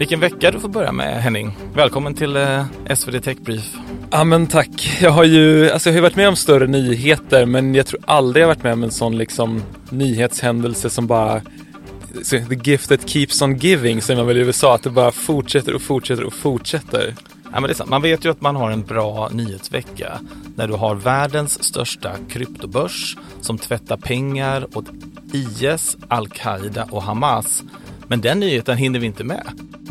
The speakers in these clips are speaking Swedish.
Vilken vecka du får börja med Henning. Välkommen till eh, SvD Tech Brief. Ja men tack. Jag har ju, alltså jag har ju varit med om större nyheter men jag tror aldrig jag varit med om en sån liksom nyhetshändelse som bara the gift that keeps on giving säger man väl i USA, att det bara fortsätter och fortsätter och fortsätter. Ja, men det är sant. Man vet ju att man har en bra nyhetsvecka när du har världens största kryptobörs som tvättar pengar åt IS, Al-Qaida och Hamas. Men den nyheten hinner vi inte med.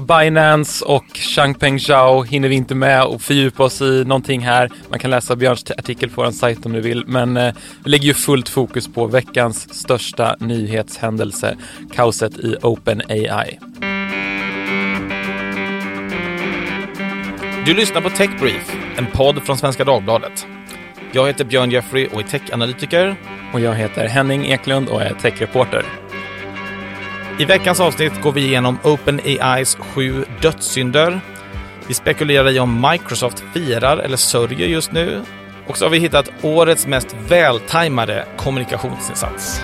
Binance och Changpeng Zhao hinner vi inte med och fördjupa oss i någonting här. Man kan läsa Björns artikel på vår sajt om du vill, men eh, vi lägger ju fullt fokus på veckans största nyhetshändelse, kaoset i OpenAI. Du lyssnar på Tech Brief, en podd från Svenska Dagbladet. Jag heter Björn Jeffrey och är techanalytiker. Och jag heter Henning Eklund och är techreporter. I veckans avsnitt går vi igenom OpenAIs sju dödssynder. Vi spekulerar i om Microsoft firar eller sörjer just nu. Och så har vi hittat årets mest vältajmade kommunikationsinsats.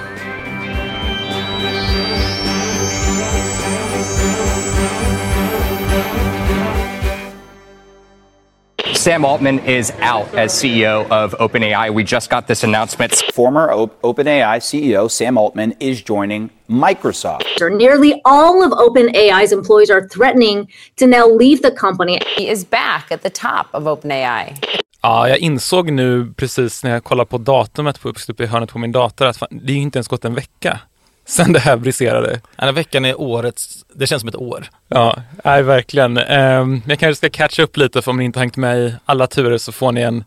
Sam Altman is out as CEO of OpenAI. We just got this announcement. Former o- OpenAI CEO Sam Altman is joining Microsoft. Nearly all of OpenAI's employees are threatening to now leave the company. He is back at the top of OpenAI. Ja, jag insåg nu precis när jag kollade på datumet på uppe i hörnet på min dator att fan, det är ju inte ens gått en vecka sen det här briserade. Den här veckan är årets, det känns som ett år. Ja, nej, verkligen. Um, jag kanske ska catcha upp lite för om ni inte hängt med i alla turer så får ni en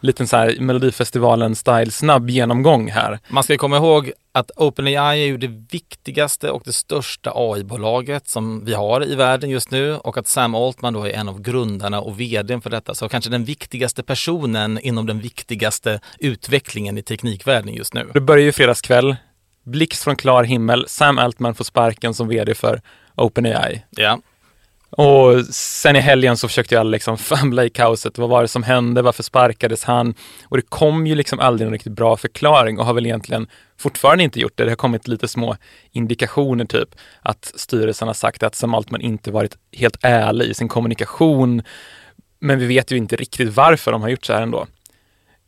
liten så här Melodifestivalen-style snabb genomgång här. Man ska komma ihåg att OpenAI är ju det viktigaste och det största AI-bolaget som vi har i världen just nu och att Sam Altman då är en av grundarna och vdn för detta. Så kanske den viktigaste personen inom den viktigaste utvecklingen i teknikvärlden just nu. Det börjar ju fredagskväll. Blixt från klar himmel. Sam Altman får sparken som vd för OpenAI. Ja. Och sen i helgen så försökte jag liksom famla i kaoset. Vad var det som hände? Varför sparkades han? Och det kom ju liksom aldrig någon riktigt bra förklaring och har väl egentligen fortfarande inte gjort det. Det har kommit lite små indikationer typ att styrelsen har sagt att Sam Altman inte varit helt ärlig i sin kommunikation. Men vi vet ju inte riktigt varför de har gjort så här ändå.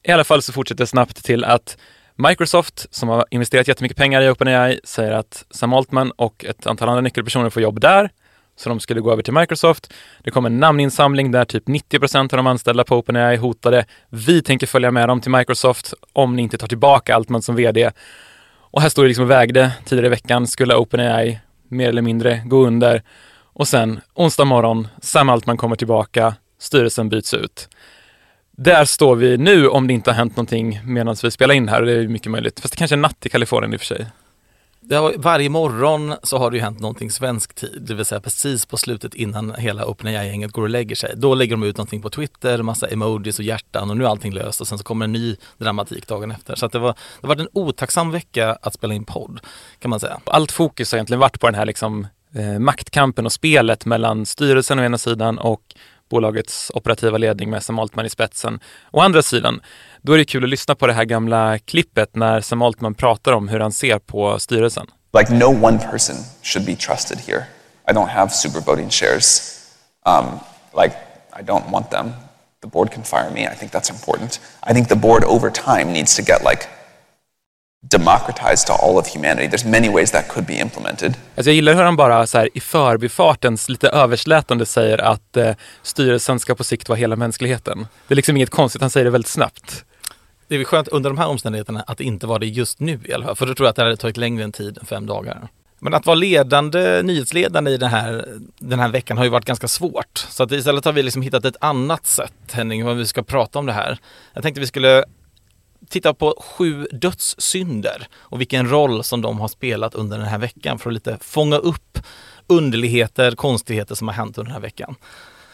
I alla fall så fortsätter det snabbt till att Microsoft, som har investerat jättemycket pengar i OpenAI, säger att Sam Altman och ett antal andra nyckelpersoner får jobb där. Så de skulle gå över till Microsoft. Det kom en namninsamling där typ 90 procent av de anställda på OpenAI hotade. Vi tänker följa med dem till Microsoft om ni inte tar tillbaka Altman som vd. Och här står det liksom och vägde tidigare i veckan. Skulle OpenAI mer eller mindre gå under? Och sen onsdag morgon, Sam Altman kommer tillbaka, styrelsen byts ut. Där står vi nu om det inte har hänt någonting medan vi spelar in här. Det är mycket möjligt. Fast det kanske är natt i Kalifornien i och för sig. Har, varje morgon så har det ju hänt någonting svensk tid, det vill säga precis på slutet innan hela OpenAI-gänget går och lägger sig. Då lägger de ut någonting på Twitter, massa emojis och hjärtan och nu är allting löst och sen så kommer en ny dramatik dagen efter. Så det, var, det var en otacksam vecka att spela in podd kan man säga. Allt fokus har egentligen varit på den här liksom, eh, maktkampen och spelet mellan styrelsen å ena sidan och bolagets operativa ledning med Sam Altman i spetsen. Å andra sidan, då är det kul att lyssna på det här gamla klippet när Sam Altman pratar om hur han ser på styrelsen. Like no one person should be trusted here. I don't have super voting shares. Um, like I don't want them. The board can fire me. I think that's important. I think the board over time needs to get like democratized to all of humanity. There's many ways that could be implemented. Alltså jag gillar hur han bara så här, i förbifartens lite överslätande säger att eh, styrelsen ska på sikt vara hela mänskligheten. Det är liksom inget konstigt, han säger det väldigt snabbt. Det är skönt under de här omständigheterna att det inte var det just nu i alla fall, för då tror jag att det hade tagit längre än tid än fem dagar. Men att vara ledande, nyhetsledande i den här, den här veckan har ju varit ganska svårt. Så att istället har vi liksom hittat ett annat sätt, Henning, vad vi ska prata om det här. Jag tänkte vi skulle titta på sju dödssynder och vilken roll som de har spelat under den här veckan för att lite fånga upp underligheter, konstigheter som har hänt under den här veckan.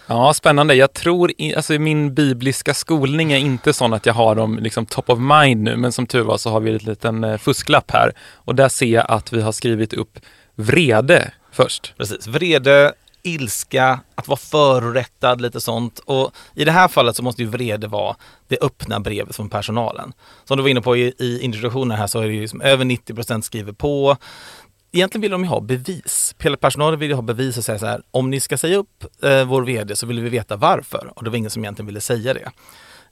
Ja, spännande. Jag tror, alltså min bibliska skolning är inte sån att jag har dem liksom top of mind nu, men som tur var så har vi en liten eh, fusklapp här och där ser jag att vi har skrivit upp vrede först. Precis, vrede, ilska, att vara förorättad, lite sånt. Och i det här fallet så måste ju vrede vara det öppna brevet från personalen. Som du var inne på i, i introduktionen här så är det ju som över 90 procent skriver på. egentligen vill de ju ha bevis. Hela personalen vill ju ha bevis och säga så här, om ni ska säga upp eh, vår VD så vill vi veta varför. Och det var ingen som egentligen ville säga det.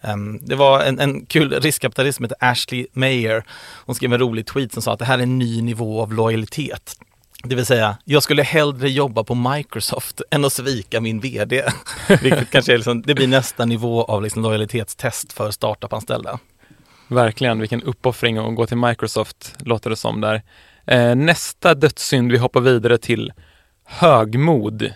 Um, det var en, en kul riskkapitalist som heter Ashley Mayer. Hon skrev en rolig tweet som sa att det här är en ny nivå av lojalitet. Det vill säga, jag skulle hellre jobba på Microsoft än att svika min VD. Vilket kanske är liksom, det blir nästa nivå av liksom lojalitetstest för startup-anställda. Verkligen, vilken uppoffring att gå till Microsoft låter det som där. Eh, nästa dödssynd, vi hoppar vidare till högmod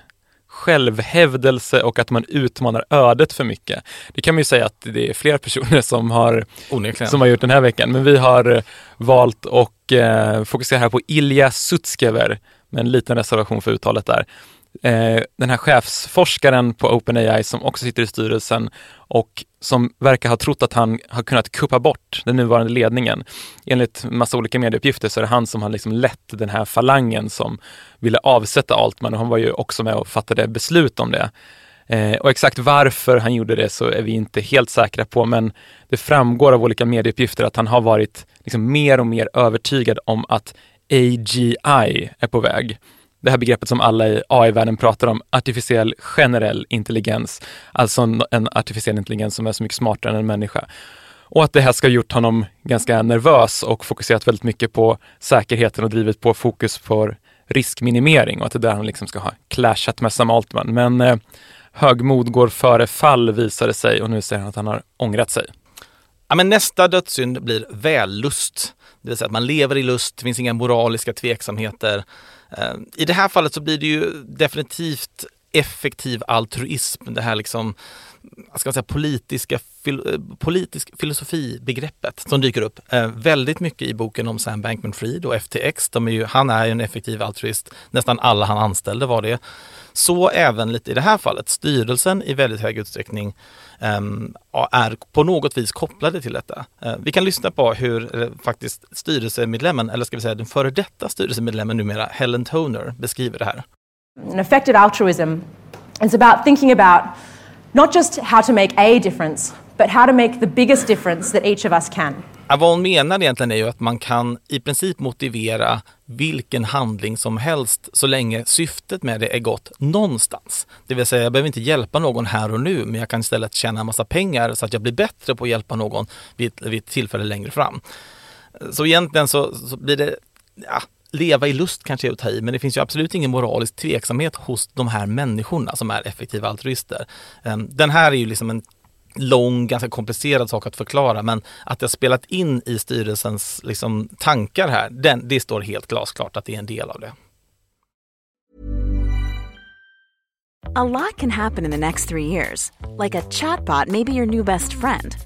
självhävdelse och att man utmanar ödet för mycket. Det kan man ju säga att det är fler personer som har, som har gjort den här veckan, men vi har valt att eh, fokusera här på Ilja Sutskever med en liten reservation för uttalet där eh, den här chefsforskaren på OpenAI som också sitter i styrelsen och som verkar ha trott att han har kunnat kuppa bort den nuvarande ledningen. Enligt massa olika medieuppgifter så är det han som har liksom lett den här falangen som ville avsätta Altman och han var ju också med och fattade beslut om det. Eh, och exakt varför han gjorde det så är vi inte helt säkra på, men det framgår av olika medieuppgifter att han har varit liksom mer och mer övertygad om att AGI är på väg det här begreppet som alla i AI-världen pratar om, artificiell generell intelligens, alltså en artificiell intelligens som är så mycket smartare än en människa. Och att det här ska ha gjort honom ganska nervös och fokuserat väldigt mycket på säkerheten och drivit på fokus för riskminimering och att det är där han liksom ska ha clashat med Sam Altman. Men eh, högmod går före fall visade sig och nu säger han att han har ångrat sig. Ja, men nästa dödssynd blir vällust. Det vill säga att man lever i lust, det finns inga moraliska tveksamheter. Eh, I det här fallet så blir det ju definitivt effektiv altruism, det här liksom ska man säga, politiska fil, eh, politisk filosofibegreppet som dyker upp eh, väldigt mycket i boken om Sam Bankman-Fried och FTX. De är ju, han är ju en effektiv altruist. Nästan alla han anställde var det. Så även lite i det här fallet. Styrelsen i väldigt hög utsträckning eh, är på något vis kopplade till detta. Eh, vi kan lyssna på hur eh, faktiskt styrelsemedlemmen, eller ska vi säga den före detta styrelsemedlemmen numera, Helen Toner, beskriver det här and effective altruism is about thinking about not just how to make a difference, but how to make the biggest difference that each of us can. Ja, vad hon menar egentligen är ju att man kan i princip motivera vilken handling som helst så länge syftet med det är gott någonstans. Det vill säga, jag behöver inte hjälpa någon här och nu, men jag kan istället tjäna en massa pengar så att jag blir bättre på att hjälpa någon vid, vid ett tillfälle längre fram. Så egentligen så, så blir det, ja, leva i lust kanske är att ta i, men det finns ju absolut ingen moralisk tveksamhet hos de här människorna som är effektiva altruister. Ehm, den här är ju liksom en lång, ganska komplicerad sak att förklara, men att det har spelat in i styrelsens liksom, tankar här, den, det står helt glasklart att det är en del av det. A lot can happen in the next three years. Like a chatbot maybe your new best friend.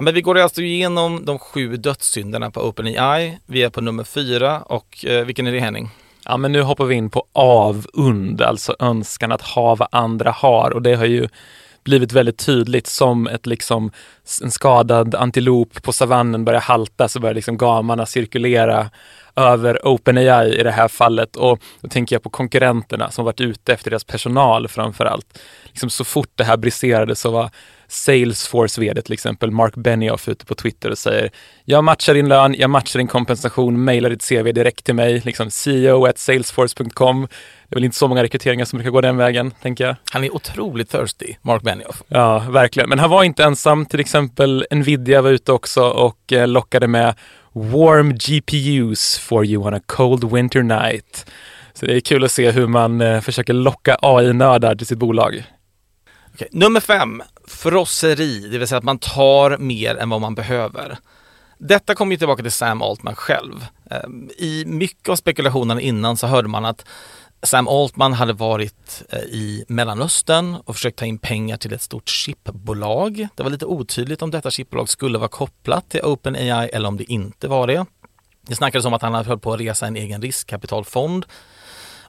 men vi går alltså igenom de sju dödssynderna på OpenAI. Vi är på nummer fyra och eh, vilken är det Henning? Ja, men nu hoppar vi in på avund, alltså önskan att ha vad andra har och det har ju blivit väldigt tydligt som ett liksom en skadad antilop på savannen börjar halta så börjar liksom gamarna cirkulera över OpenAI i det här fallet och då tänker jag på konkurrenterna som varit ute efter deras personal framför allt. Liksom så fort det här briserade så var Salesforce vd till exempel, Mark Benioff ute på Twitter och säger jag matchar din lön, jag matchar din kompensation, mejla ditt CV direkt till mig, liksom CEO at salesforce.com. Det är väl inte så många rekryteringar som brukar gå den vägen, tänker jag. Han är otroligt thirsty, Mark Benioff. Ja, verkligen. Men han var inte ensam. Till exempel Nvidia var ute också och eh, lockade med Warm GPUs for you on a cold winter night. Så det är kul att se hur man eh, försöker locka AI-nördar till sitt bolag. Okay. Nummer fem, frosseri, det vill säga att man tar mer än vad man behöver. Detta kommer ju tillbaka till Sam Altman själv. Ehm, I mycket av spekulationerna innan så hörde man att Sam Altman hade varit eh, i Mellanöstern och försökt ta in pengar till ett stort chipbolag. Det var lite otydligt om detta chipbolag skulle vara kopplat till OpenAI eller om det inte var det. Det snackades om att han hade höll på att resa en egen riskkapitalfond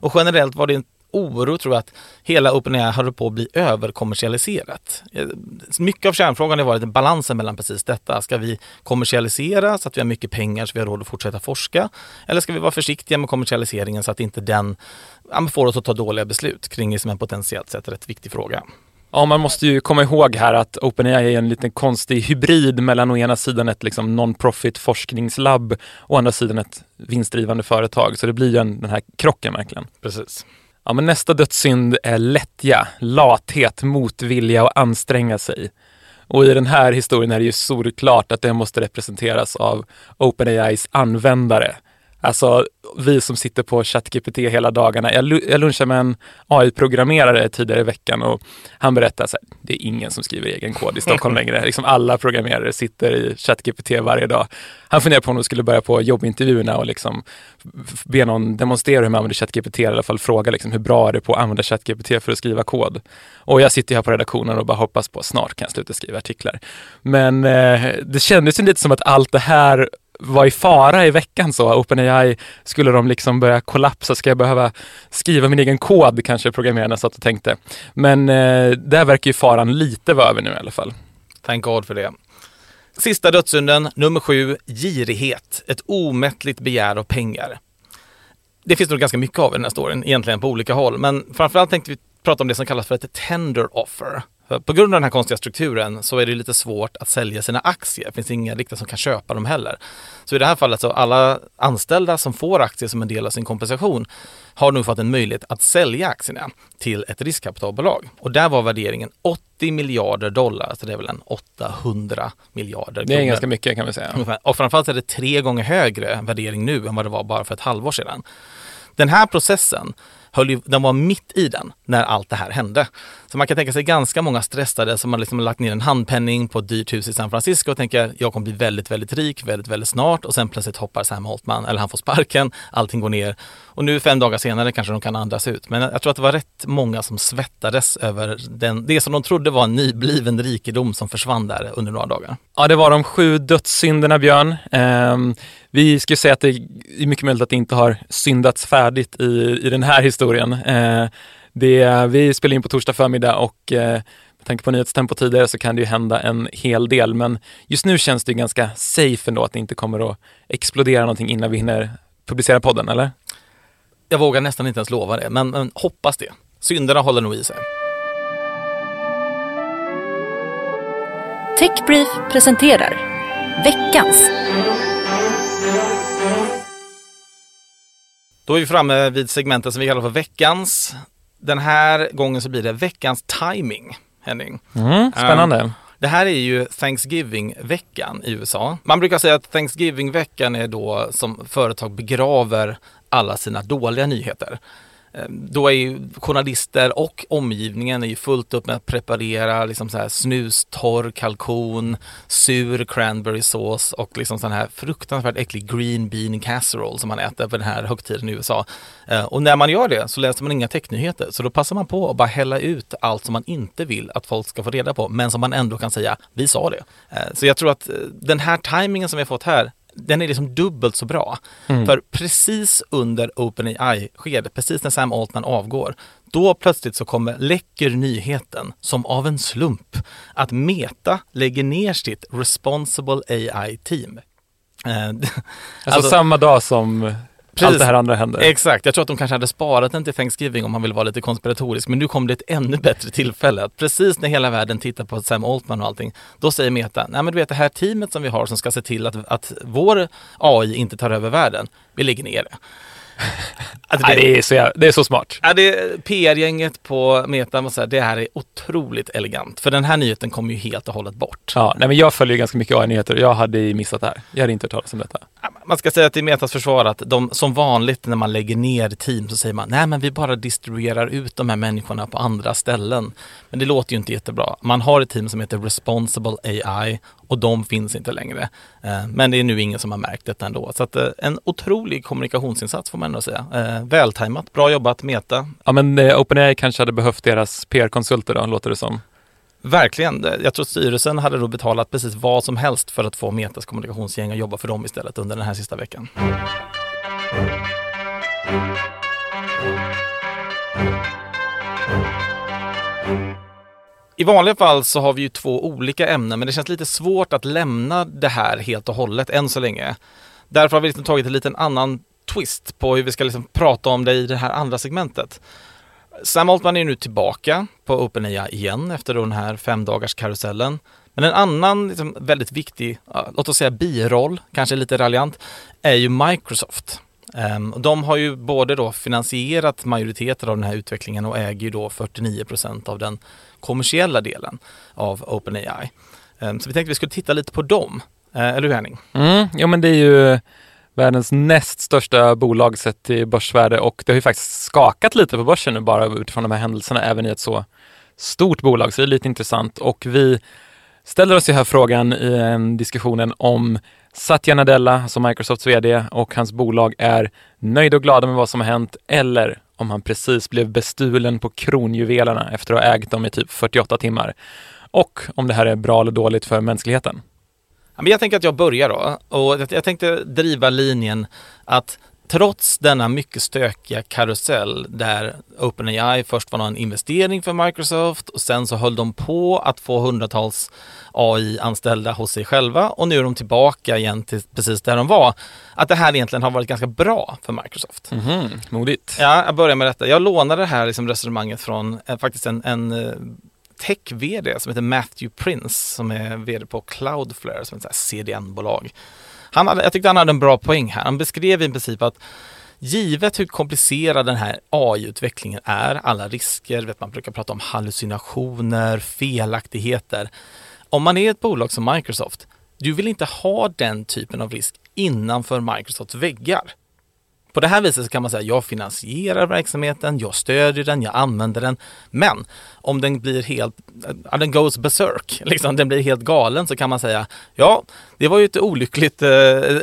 Och generellt var det oro tror jag att hela OpenAI håller på att bli överkommersialiserat. Eh, mycket av kärnfrågan har varit balansen mellan precis detta. Ska vi kommersialisera så att vi har mycket pengar så vi har råd att fortsätta forska? Eller ska vi vara försiktiga med kommersialiseringen så att inte den får oss att ta dåliga beslut kring det som en potentiellt sett rätt viktig fråga? Ja, man måste ju komma ihåg här att OpenAI är en liten konstig hybrid mellan å ena sidan ett liksom non-profit forskningslabb och å andra sidan ett vinstdrivande företag. Så det blir ju en, den här krocken verkligen. Precis. Ja, men nästa dödssynd är lättja, lathet, motvilja och anstränga sig. Och i den här historien är det ju solklart att det måste representeras av OpenAIs användare. Alltså vi som sitter på ChatGPT hela dagarna. Jag, jag lunchade med en AI-programmerare tidigare i veckan och han berättade att det är ingen som skriver egen kod i Stockholm längre. Liksom alla programmerare sitter i ChatGPT varje dag. Han funderar på om de skulle börja på jobbintervjuerna och liksom be någon demonstrera hur man använder ChatGPT, i alla fall fråga liksom hur bra är det på att använda ChatGPT för att skriva kod. Och jag sitter här på redaktionen och bara hoppas på att snart kan jag sluta skriva artiklar. Men eh, det kändes ju lite som att allt det här var i fara i veckan så. OpenAI, skulle de liksom börja kollapsa? Ska jag behöva skriva min egen kod? Kanske programmerarna satt och tänkte. Men eh, där verkar ju faran lite vara över nu i alla fall. Thank God för det. Sista dödssynden, nummer sju, girighet. Ett omättligt begär av pengar. Det finns nog ganska mycket av i den här storyn, egentligen på olika håll. Men framförallt tänkte vi prata om det som kallas för ett tender offer. På grund av den här konstiga strukturen så är det lite svårt att sälja sina aktier. Det finns inga riktigt som kan köpa dem heller. Så i det här fallet så alla anställda som får aktier som en del av sin kompensation har nu fått en möjlighet att sälja aktierna till ett riskkapitalbolag. Och där var värderingen 80 miljarder dollar, så det är väl en 800 miljarder kronor. Det är ganska mycket kan vi säga. Och framförallt är det tre gånger högre värdering nu än vad det var bara för ett halvår sedan. Den här processen höll ju, den var mitt i den när allt det här hände. Så man kan tänka sig ganska många stressade som har liksom lagt ner en handpenning på ett dyrt hus i San Francisco och tänker jag kommer bli väldigt, väldigt rik väldigt, väldigt snart och sen plötsligt hoppar Sam Holtman, eller han får sparken, allting går ner och nu fem dagar senare kanske de kan andas ut. Men jag tror att det var rätt många som svettades över den, det som de trodde var en nybliven rikedom som försvann där under några dagar. Ja, det var de sju dödssynderna Björn. Eh, vi ska säga att det är mycket möjligt att det inte har syndats färdigt i, i den här historien. Uh, det, vi spelar in på torsdag förmiddag och eh, med tanke på nyhetstempo tidigare så kan det ju hända en hel del. Men just nu känns det ganska safe ändå att det inte kommer att explodera någonting innan vi hinner publicera podden, eller? Jag vågar nästan inte ens lova det, men, men hoppas det. Synderna håller nog i sig. Techbrief presenterar veckans. Då är vi framme vid segmentet som vi kallar för veckans den här gången så blir det veckans timing, Henning. Mm, spännande. Um, det här är ju Thanksgiving-veckan i USA. Man brukar säga att Thanksgiving-veckan är då som företag begraver alla sina dåliga nyheter. Ehm, då är ju journalister och omgivningen är ju fullt upp med att preparera liksom så här snustorr kalkon, sur cranberry sås och liksom sån här fruktansvärt äcklig green bean casserole som man äter på den här högtiden i USA. Ehm, och när man gör det så läser man inga technyheter så då passar man på att bara hälla ut allt som man inte vill att folk ska få reda på men som man ändå kan säga, vi sa det. Ehm, så jag tror att eh, den här tajmingen som vi har fått här den är liksom dubbelt så bra. Mm. För precis under OpenAI-skedet, precis när Sam Altman avgår, då plötsligt så kommer läcker nyheten som av en slump att Meta lägger ner sitt Responsible AI-team. Eh, alltså, alltså, samma dag som Precis. allt det här andra händer. Exakt, jag tror att de kanske hade sparat den till Thanksgiving om man vill vara lite konspiratorisk. Men nu kom det ett ännu bättre tillfälle. Att precis när hela världen tittar på Sam Altman och allting, då säger Meta, nej men du vet det här teamet som vi har som ska se till att, att vår AI inte tar över världen, vi lägger ner det. Alltså det, det, är så, det är så smart. Ja, PR-gänget på Meta måste säga, det här är otroligt elegant. För den här nyheten kom ju helt och hållet bort. Ja, nej, men jag följer ganska mycket AI-nyheter och jag hade missat det här. Jag hade inte hört talas om detta. Man ska säga till Metas försvar att de, som vanligt när man lägger ner team så säger man, nej men vi bara distribuerar ut de här människorna på andra ställen. Men det låter ju inte jättebra. Man har ett team som heter Responsible AI och de finns inte längre. Eh, men det är nu ingen som har märkt detta ändå. Så att eh, en otrolig kommunikationsinsats får man ändå säga. Eh, vältajmat, bra jobbat Meta. Ja men OpenAI kanske hade behövt deras PR-konsulter då, låter det som. Verkligen. Jag tror styrelsen hade då betalat precis vad som helst för att få Metas kommunikationsgäng att jobba för dem istället under den här sista veckan. I vanliga fall så har vi ju två olika ämnen men det känns lite svårt att lämna det här helt och hållet än så länge. Därför har vi liksom tagit en liten annan twist på hur vi ska liksom prata om det i det här andra segmentet. Sam Altman är nu tillbaka på OpenAI igen efter den här fem dagars karusellen. Men en annan liksom väldigt viktig, låt oss säga biroll, kanske lite raljant, är ju Microsoft. Ehm, de har ju både då finansierat majoriteten av den här utvecklingen och äger ju då 49% av den kommersiella delen av OpenAI. Ehm, så vi tänkte vi skulle titta lite på dem. Eh, eller hur Henning? Mm, ja men det är ju världens näst största bolag sett till börsvärde och det har ju faktiskt skakat lite på börsen nu bara utifrån de här händelserna även i ett så stort bolag. Så det är lite intressant och vi ställer oss ju här frågan i en diskussionen om Satya Nadella, alltså Microsofts VD och hans bolag är nöjda och glada med vad som har hänt eller om han precis blev bestulen på kronjuvelerna efter att ha ägt dem i typ 48 timmar. Och om det här är bra eller dåligt för mänskligheten. Jag tänker att jag börjar då och jag tänkte driva linjen att trots denna mycket stökiga karusell där OpenAI först var en investering för Microsoft och sen så höll de på att få hundratals AI-anställda hos sig själva och nu är de tillbaka igen till precis där de var. Att det här egentligen har varit ganska bra för Microsoft. Mm -hmm. Modigt. Ja, jag börjar med detta. Jag lånade det här liksom resonemanget från eh, faktiskt en, en eh, tech-vd som heter Matthew Prince som är vd på Cloudflare som är ett CDN-bolag. Han hade, jag tyckte han hade en bra poäng här. Han beskrev i princip att givet hur komplicerad den här AI-utvecklingen är, alla risker, vet man brukar prata om hallucinationer, felaktigheter. Om man är ett bolag som Microsoft, du vill inte ha den typen av risk innanför Microsofts väggar. På det här viset så kan man säga jag finansierar verksamheten, jag stödjer den, jag använder den. Men om den blir helt, uh, den goes berserk, liksom den blir helt galen så kan man säga ja, det var ju ett olyckligt, uh,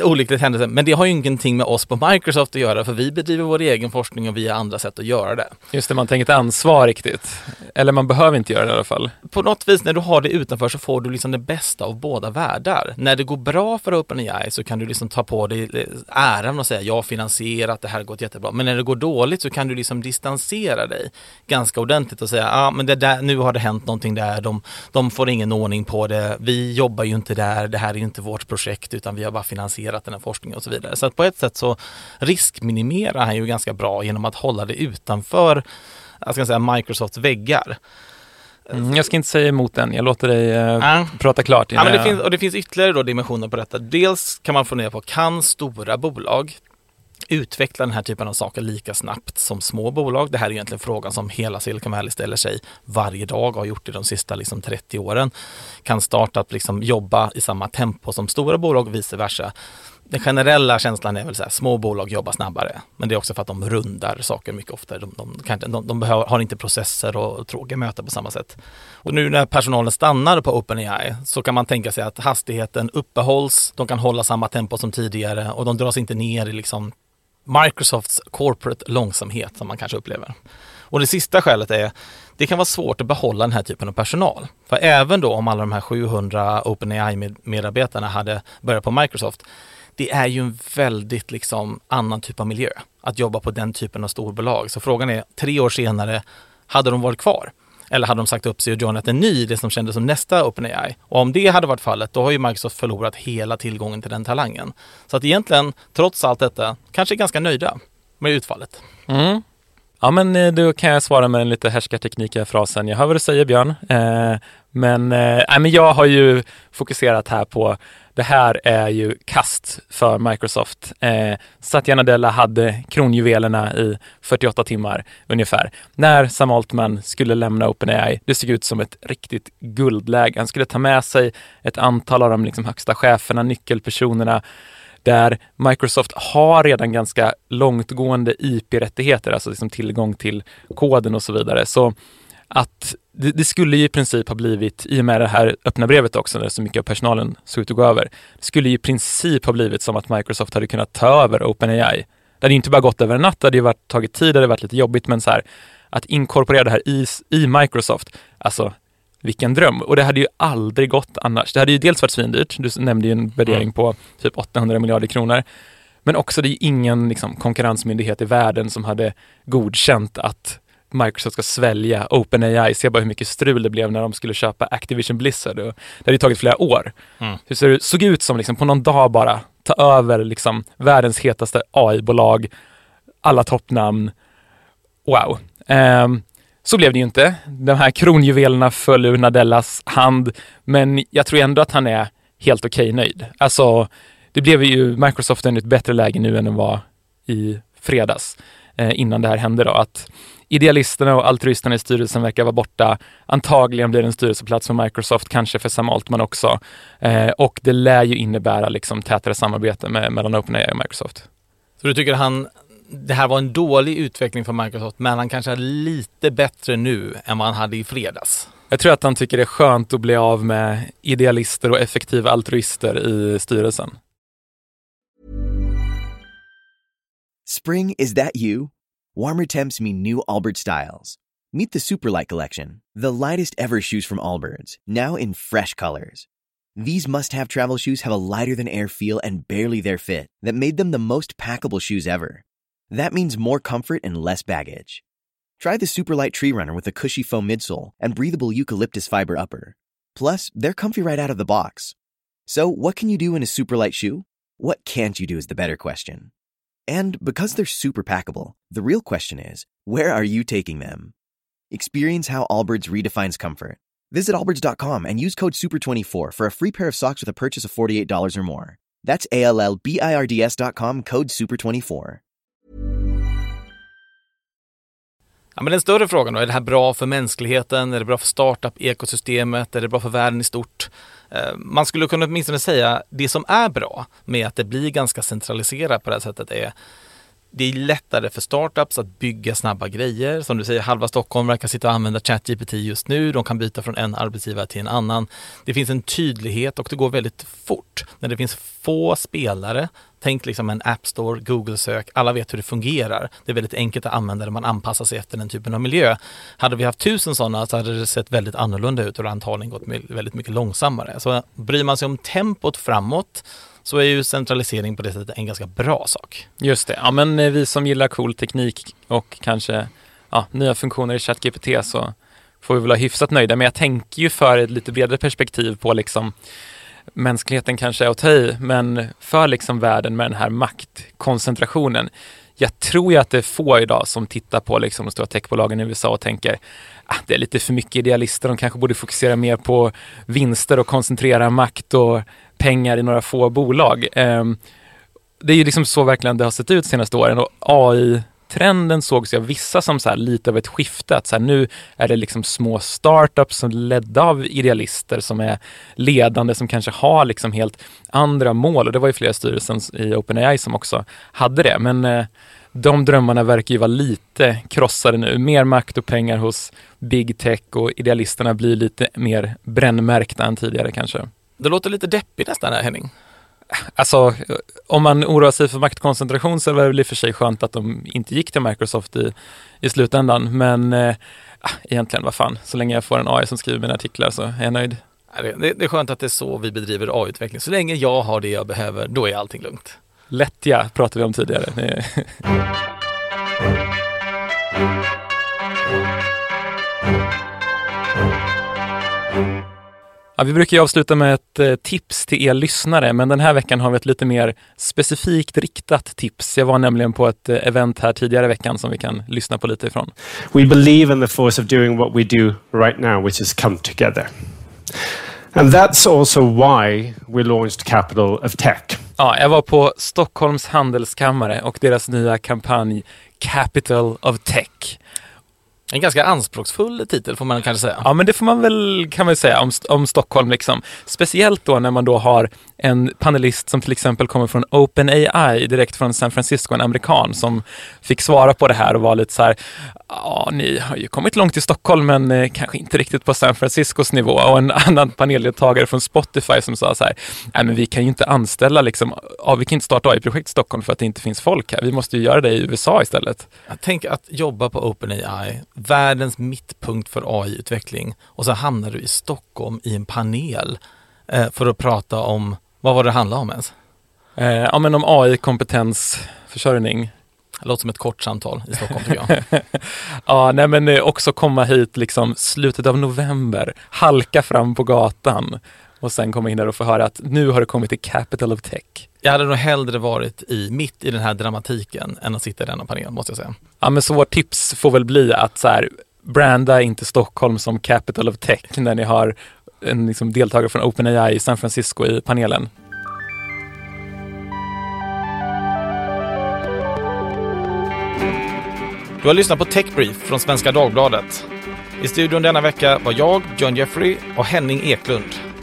olyckligt händelse, men det har ju ingenting med oss på Microsoft att göra för vi bedriver vår egen forskning och vi har andra sätt att göra det. Just det, man tänker ett ansvar riktigt. Eller man behöver inte göra det i alla fall. På något vis när du har det utanför så får du liksom det bästa av båda världar. När det går bra för OpenAI så kan du liksom ta på dig eh, äran och säga jag finansierar att det här har gått jättebra. Men när det går dåligt så kan du liksom distansera dig ganska ordentligt och säga ja ah, men det där, nu har det hänt någonting där, de, de får ingen ordning på det, vi jobbar ju inte där, det här är inte vårt projekt utan vi har bara finansierat den här forskningen och så vidare. Så att på ett sätt så riskminimerar han ju ganska bra genom att hålla det utanför jag ska säga, Microsofts väggar. Mm, jag ska inte säga emot den, jag låter dig uh, prata klart. Ja, men det, finns, och det finns ytterligare då dimensioner på detta. Dels kan man fundera på, kan stora bolag utveckla den här typen av saker lika snabbt som små bolag? Det här är egentligen frågan som hela Silicon Valley ställer sig varje dag och har gjort det de sista liksom, 30 åren. Kan startup liksom jobba i samma tempo som stora bolag och vice versa? Den generella känslan är väl så här, små bolag jobbar snabbare. Men det är också för att de rundar saker mycket oftare. De, de, de, de, de behöver, har inte processer och tråkiga möten på samma sätt. Och nu när personalen stannar på OpenAI så kan man tänka sig att hastigheten uppehålls, de kan hålla samma tempo som tidigare och de dras inte ner i liksom Microsofts corporate långsamhet som man kanske upplever. Och det sista skälet är, det kan vara svårt att behålla den här typen av personal. För även då om alla de här 700 OpenAI-medarbetarna hade börjat på Microsoft, det är ju en väldigt liksom annan typ av miljö att jobba på den typen av storbolag. Så frågan är, tre år senare, hade de varit kvar? Eller hade de sagt upp sig och joinat en ny, det som kändes som nästa OpenAI? Och om det hade varit fallet, då har ju Microsoft förlorat hela tillgången till den talangen. Så att egentligen, trots allt detta, kanske ganska nöjda med utfallet. Mm. Ja, men eh, då kan jag svara med en lite härskarteknik i frasen. Jag hör vad du säger Björn. Eh, men, eh, men jag har ju fokuserat här på det här är ju kast för Microsoft. Eh, Satya Nadella hade kronjuvelerna i 48 timmar ungefär. När Sam Altman skulle lämna OpenAI, det såg ut som ett riktigt guldläge. Han skulle ta med sig ett antal av de liksom högsta cheferna, nyckelpersonerna där Microsoft har redan ganska långtgående IP-rättigheter, alltså liksom tillgång till koden och så vidare. Så att det, det, skulle ju i princip ha blivit, i och med det här öppna brevet också, när så mycket av personalen såg ut att gå över, det skulle ju i princip ha blivit som att Microsoft hade kunnat ta över OpenAI. Det hade inte bara gått över en natt, det hade ju varit, tagit tid, det hade varit lite jobbigt, men så här, att inkorporera det här i, i Microsoft, alltså vilken dröm. Och det hade ju aldrig gått annars. Det hade ju dels varit svindyrt, du nämnde ju en värdering mm. på typ 800 miljarder kronor, men också det är ingen liksom, konkurrensmyndighet i världen som hade godkänt att Microsoft ska svälja OpenAI. Se bara hur mycket strul det blev när de skulle köpa Activision Blizzard. Och det hade ju tagit flera år. Mm. Hur det såg ut som liksom på någon dag bara ta över liksom världens hetaste AI-bolag, alla toppnamn. Wow. Um, så blev det ju inte. De här kronjuvelerna föll ur Nadellas hand, men jag tror ändå att han är helt okej okay nöjd. Alltså, det blev ju Microsoft i ett bättre läge nu än det var i fredags eh, innan det här hände då. Att idealisterna och altruisterna i styrelsen verkar vara borta. Antagligen blir det en styrelseplats för Microsoft, kanske för Sam Altman också. Eh, och det lär ju innebära liksom tätare samarbete med, mellan OpenAI och Microsoft. Så du tycker han, det här var en dålig utveckling för Microsoft, men han kanske är lite bättre nu än vad han hade i fredags? Jag tror att han tycker det är skönt att bli av med idealister och effektiva altruister i styrelsen. Spring, is that you? Warmer temps mean new Allbirds styles. Meet the Superlight Collection, the lightest ever shoes from Allbirds, now in fresh colors. These must have travel shoes have a lighter than air feel and barely their fit that made them the most packable shoes ever. That means more comfort and less baggage. Try the Superlight Tree Runner with a cushy foam midsole and breathable eucalyptus fiber upper. Plus, they're comfy right out of the box. So, what can you do in a superlight shoe? What can't you do is the better question. And because they're super packable, the real question is, where are you taking them? Experience how Allbirds redefines comfort. Visit allbirds.com and use code SUPER24 for a free pair of socks with a purchase of $48 or more. That's A-L-L-B-I-R-D-S.com, code SUPER24. Ja, men den större frågan då, är det här bra för mänskligheten? Är det bra för startup-ekosystemet? Är det bra för världen i stort? Eh, man skulle kunna åtminstone säga det som är bra med att det blir ganska centraliserat på det här sättet är det är lättare för startups att bygga snabba grejer. Som du säger, halva Stockholm verkar sitta och använda ChatGPT just nu. De kan byta från en arbetsgivare till en annan. Det finns en tydlighet och det går väldigt fort. När det finns få spelare, tänk liksom en App Store, Google-sök, alla vet hur det fungerar. Det är väldigt enkelt att använda det, man anpassar sig efter den typen av miljö. Hade vi haft tusen sådana så hade det sett väldigt annorlunda ut och antagligen gått väldigt mycket långsammare. Så bryr man sig om tempot framåt så är ju centralisering på det sättet en ganska bra sak. Just det, ja men eh, vi som gillar cool teknik och kanske ja, nya funktioner i ChatGPT så får vi väl vara hyfsat nöjda. Men jag tänker ju för ett lite bredare perspektiv på liksom mänskligheten kanske är att ta i, men för liksom världen med den här maktkoncentrationen. Jag tror ju att det är få idag som tittar på liksom de stora techbolagen i USA och tänker ah, det är lite för mycket idealister, de kanske borde fokusera mer på vinster och koncentrera makt och pengar i några få bolag. Eh, det är ju liksom så verkligen det har sett ut de senaste åren och AI trenden sågs jag av vissa som så lite av ett skifte. Att så här, nu är det liksom små startups som ledda av idealister som är ledande, som kanske har liksom helt andra mål. Och det var ju flera styrelsen i OpenAI som också hade det. Men eh, de drömmarna verkar ju vara lite krossade nu. Mer makt och pengar hos big tech och idealisterna blir lite mer brännmärkta än tidigare kanske. Det låter lite deppigt nästan här Henning. Alltså, om man oroar sig för maktkoncentration så är det väl i och för sig skönt att de inte gick till Microsoft i, i slutändan. Men eh, egentligen, vad fan, så länge jag får en AI som skriver mina artiklar så är jag nöjd. Det, det är skönt att det är så vi bedriver AI-utveckling. Så länge jag har det jag behöver, då är allting lugnt. Lättja pratade vi om tidigare. Ja, vi brukar ju avsluta med ett eh, tips till er lyssnare, men den här veckan har vi ett lite mer specifikt riktat tips. Jag var nämligen på ett eh, event här tidigare i veckan som vi kan lyssna på lite ifrån. We believe in the force of doing what we do right now, which is come together. And that's also why we launched Capital of Tech. Ja, jag var på Stockholms handelskammare och deras nya kampanj Capital of Tech. En ganska anspråksfull titel får man kanske säga. Ja, men det får man väl kan man säga om, om Stockholm. Liksom. Speciellt då när man då har en panelist som till exempel kommer från OpenAI direkt från San Francisco, en amerikan som fick svara på det här och var lite så här, ja, ni har ju kommit långt i Stockholm, men eh, kanske inte riktigt på San Franciscos nivå. Och en annan paneldeltagare från Spotify som sa så här, nej, men vi kan ju inte anställa liksom, ja, vi kan inte starta AI-projekt i Stockholm för att det inte finns folk här. Vi måste ju göra det i USA istället. Jag tänker att jobba på OpenAI, världens mittpunkt för AI-utveckling och så hamnar du i Stockholm i en panel eh, för att prata om, vad var det handlade om ens? Eh, ja, men om AI-kompetensförsörjning Det låter som ett kort samtal i Stockholm tycker jag. ja, nej men eh, också komma hit liksom slutet av november, halka fram på gatan och sen komma in där och få höra att nu har det kommit till capital of tech. Jag hade nog hellre varit i, mitt i den här dramatiken än att sitta i denna panel måste jag säga. Ja, men så vårt tips får väl bli att så här, branda inte Stockholm som capital of tech när ni har en liksom, deltagare från OpenAI i San Francisco i panelen. Du har lyssnat på Techbrief från Svenska Dagbladet. I studion denna vecka var jag, John Jeffrey och Henning Eklund.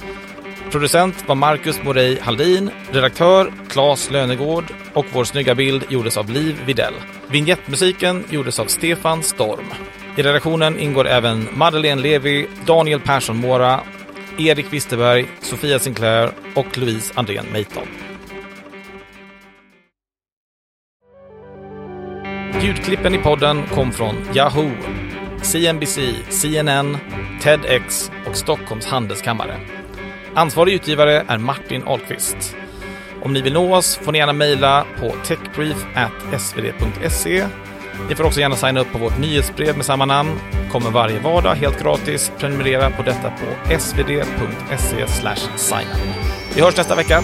Producent var Marcus Morey Haldin, redaktör Claes Lönegård och vår snygga bild gjordes av Liv Videll. Vignettmusiken gjordes av Stefan Storm. I redaktionen ingår även Madeleine Levi, Daniel Persson Mora, Erik Wisterberg, Sofia Sinclair och Louise Andrén Meiton. Ljudklippen i podden kom från Yahoo, CNBC, CNN, TEDx och Stockholms handelskammare. Ansvarig utgivare är Martin Ahlqvist. Om ni vill nå oss får ni gärna mejla på techbrief.svd.se. Ni får också gärna signa upp på vårt nyhetsbrev med samma namn. Kommer varje vardag helt gratis. Prenumerera på detta på svd.se. Vi hörs nästa vecka.